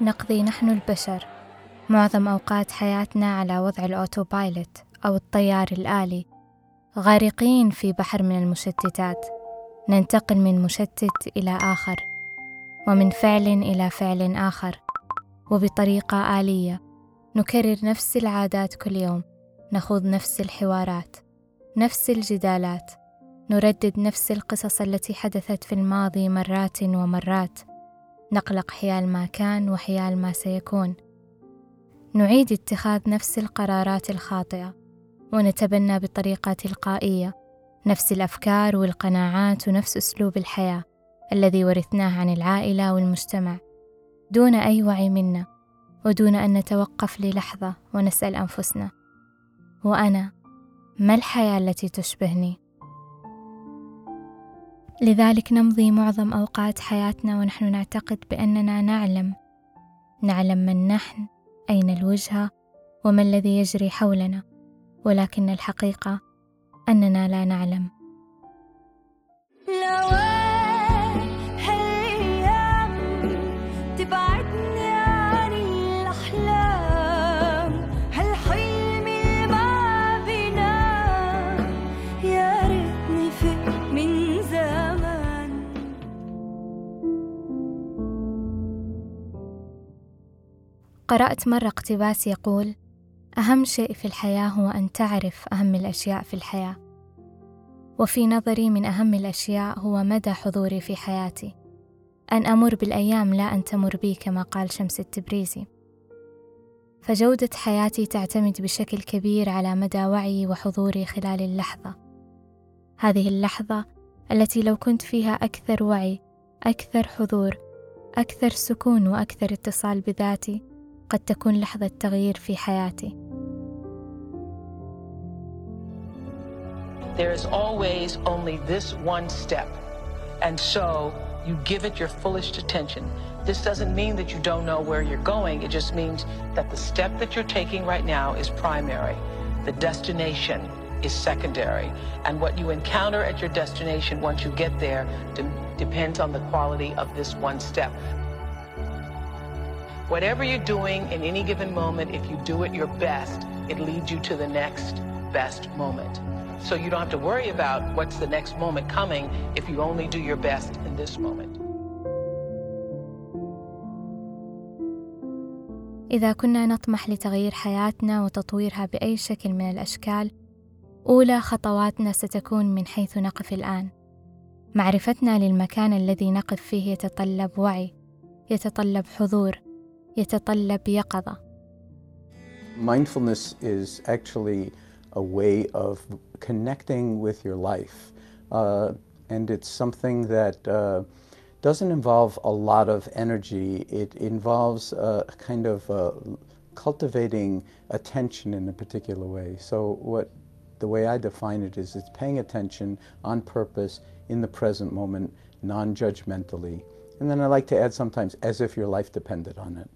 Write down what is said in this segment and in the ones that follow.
نقضي نحن البشر. معظم أوقات حياتنا على وضع الأوتوبايلوت أو الطيار الآلي. غارقين في بحر من المشتتات. ننتقل من مشتت إلى آخر. ومن فعل إلى فعل آخر. وبطريقة آلية. نكرر نفس العادات كل يوم. نخوض نفس الحوارات. نفس الجدالات. نردد نفس القصص التي حدثت في الماضي مرات ومرات. نقلق حيال ما كان وحيال ما سيكون. نعيد اتخاذ نفس القرارات الخاطئة ونتبنى بطريقة تلقائية. نفس الأفكار والقناعات ونفس أسلوب الحياة الذي ورثناه عن العائلة والمجتمع. دون أي وعي منا ودون أن نتوقف للحظة ونسأل أنفسنا. وأنا ما الحياة التي تشبهني؟ لذلك نمضي معظم أوقات حياتنا ونحن نعتقد بأننا نعلم. نعلم من نحن أين الوجهه وما الذي يجري حولنا. ولكن الحقيقة أننا لا نعلم. قرأت مرة اقتباس يقول: أهم شيء في الحياة هو أن تعرف أهم الأشياء في الحياة، وفي نظري من أهم الأشياء هو مدى حضوري في حياتي، أن أمر بالأيام لا أن تمر بي كما قال شمس التبريزي، فجودة حياتي تعتمد بشكل كبير على مدى وعيي وحضوري خلال اللحظة، هذه اللحظة التي لو كنت فيها أكثر وعي، أكثر حضور، أكثر سكون وأكثر اتصال بذاتي قد تكون لحظة تغيير في حياتي. There is always only this one step, and so you give it your fullest attention. This doesn't mean that you don't know where you're going, it just means that the step that you're taking right now is primary. The destination is secondary, and what you encounter at your destination once you get there de- depends on the quality of this one step. Whatever you're doing in any given moment, if you do it your best, it leads you to the next best moment. So you don't have to worry about what's the next moment coming if you only do your best in this moment. إذا كنا نطمح لتغيير حياتنا وتطويرها بأي شكل من الأشكال، أولى خطواتنا ستكون من حيث نقف الآن. معرفتنا للمكان الذي نقف فيه يتطلب وعي، يتطلب حضور، يتطلب يقظة. Mindfulness is actually a way of connecting with your life. Uh, and it's something that uh, doesn't involve a lot of energy. It involves a kind of uh, cultivating attention in a particular way. So what the way I define it is it's paying attention on purpose in the present moment, non-judgmentally. And then I like to add sometimes as if your life depended on it.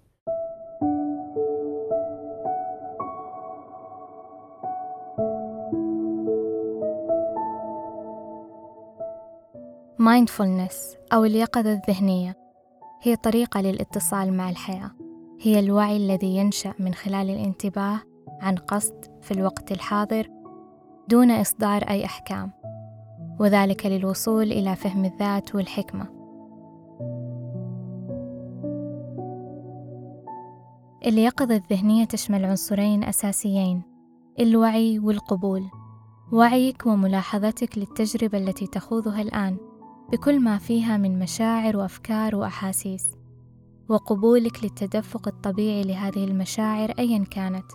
Mindfulness أو اليقظة الذهنية هي طريقة للاتصال مع الحياة. هي الوعي الذي ينشأ من خلال الانتباه عن قصد في الوقت الحاضر دون إصدار أي أحكام وذلك للوصول إلى فهم الذات والحكمة. اليقظة الذهنية تشمل عنصرين أساسيين الوعي والقبول. وعيك وملاحظتك للتجربة التي تخوضها الآن. بكل ما فيها من مشاعر وأفكار وأحاسيس. وقبولك للتدفق الطبيعي لهذه المشاعر ايا كانت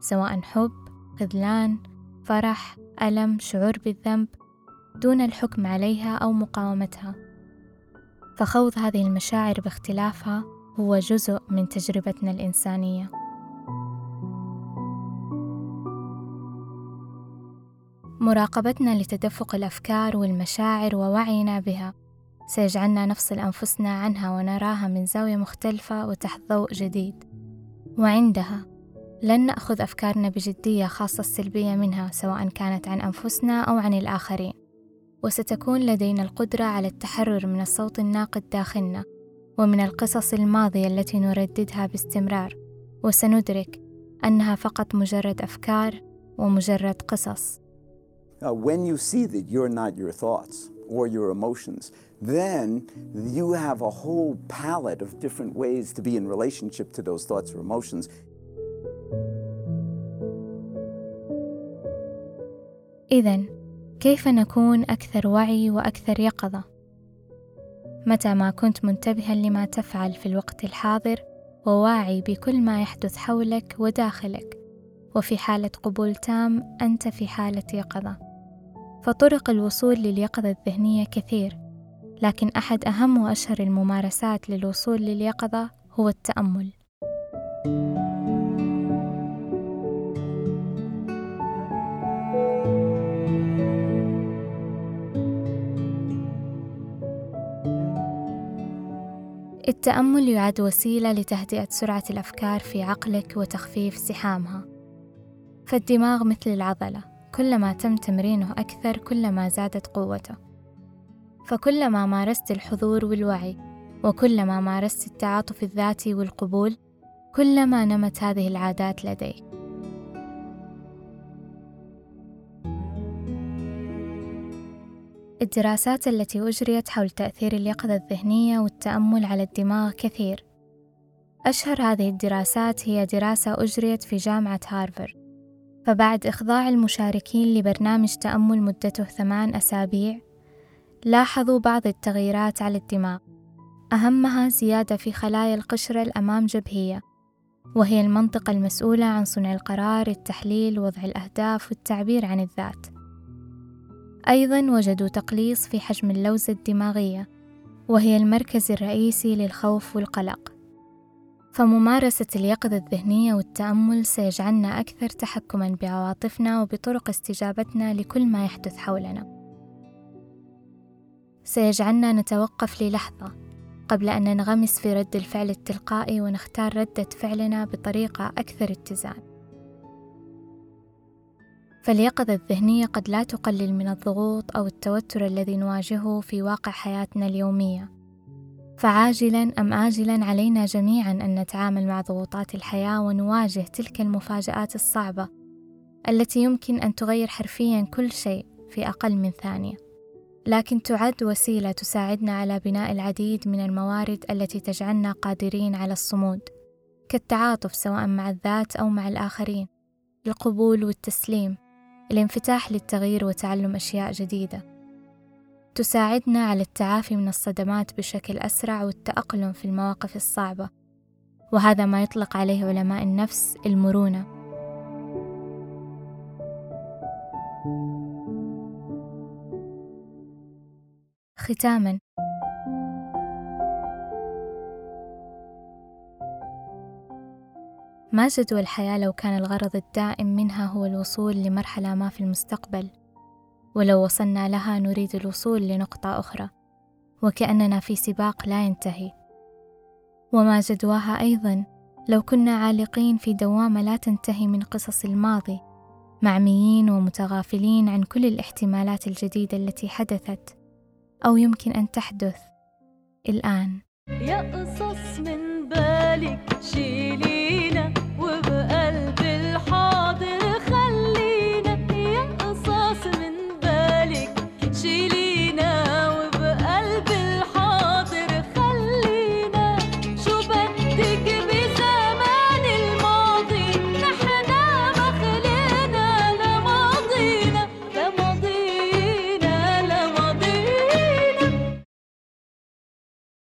سواء حب خذلان فرح ألم شعور بالذنب دون الحكم عليها أو مقاومتها. فخوض هذه المشاعر باختلافها هو جزء من تجربتنا الإنسانية. مراقبتنا لتدفق الأفكار والمشاعر ووعينا بها. سيجعلنا نفصل أنفسنا عنها ونراها من زاوية مختلفة وتحت ضوء جديد. وعندها لن نأخذ أفكارنا بجدية خاصة السلبية منها سواء كانت عن أنفسنا أو عن الآخرين. وستكون لدينا القدرة على التحرر من الصوت الناقد داخلنا ومن القصص الماضية التي نرددها باستمرار. وسندرك أنها فقط مجرد أفكار ومجرد قصص. Uh, when you see that you're not your thoughts or your emotions, then you have a whole palette of different ways to be in relationship to those thoughts or emotions. إذا كيف نكون أكثر وعي وأكثر يقظة؟ متى ما كنت منتبها لما تفعل في الوقت الحاضر وواعي بكل ما يحدث حولك وداخلك وفي حالة قبول تام أنت في حالة يقظة فطرق الوصول لليقظة الذهنية كثير لكن أحد أهم وأشهر الممارسات للوصول لليقظة هو التأمل. التأمل يعد وسيلة لتهدئة سرعة الأفكار في عقلك وتخفيف زحامها فالدماغ مثل العضلة كلما تم تمرينه أكثر كلما زادت قوته. فكلما مارست الحضور والوعي وكلما مارست التعاطف الذاتي والقبول كلما نمت هذه العادات لديك الدراسات التي أجريت حول تأثير اليقظة الذهنية والتأمل على الدماغ كثير. أشهر هذه الدراسات هي دراسة أجريت في جامعة هارفارد فبعد إخضاع المشاركين لبرنامج تأمل مدته ثمان أسابيع لاحظوا بعض التغييرات على الدماغ أهمها زيادة في خلايا القشرة الأمام جبهية وهي المنطقة المسؤولة عن صنع القرار، التحليل، وضع الأهداف والتعبير عن الذات. أيضا وجدوا تقليص في حجم اللوزة الدماغية وهي المركز الرئيسي للخوف والقلق فممارسة اليقظة الذهنية والتأمل سيجعلنا أكثر تحكما بعواطفنا وبطرق استجابتنا لكل ما يحدث حولنا. سيجعلنا نتوقف للحظة قبل أن ننغمس في رد الفعل التلقائي ونختار ردة فعلنا بطريقة أكثر اتزان. فاليقظة الذهنية قد لا تقلل من الضغوط أو التوتر الذي نواجهه في واقع حياتنا اليومية. فعاجلا أم آجلا علينا جميعا أن نتعامل مع ضغوطات الحياة ونواجه تلك المفاجآت الصعبة التي يمكن أن تغير حرفيا كل شيء في أقل من ثانية. لكن تعد وسيلة تساعدنا على بناء العديد من الموارد التي تجعلنا قادرين على الصمود كالتعاطف سواء مع الذات أو مع الآخرين القبول والتسليم الانفتاح للتغيير وتعلم أشياء جديدة. تساعدنا على التعافي من الصدمات بشكل أسرع والتأقلم في المواقف الصعبة. وهذا ما يطلق عليه علماء النفس المرونة. ختاما. ما جدوى الحياة لو كان الغرض الدائم منها هو الوصول لمرحلة ما في المستقبل؟ ولو وصلنا لها نريد الوصول لنقطة أخرى. وكأننا في سباق لا ينتهي. وما جدواها أيضا لو كنا عالقين في دوامة لا تنتهي من قصص الماضي معميين ومتغافلين عن كل الاحتمالات الجديدة التي حدثت. أو يمكن أن تحدث. الآن. يا قصص من بالك شيلينا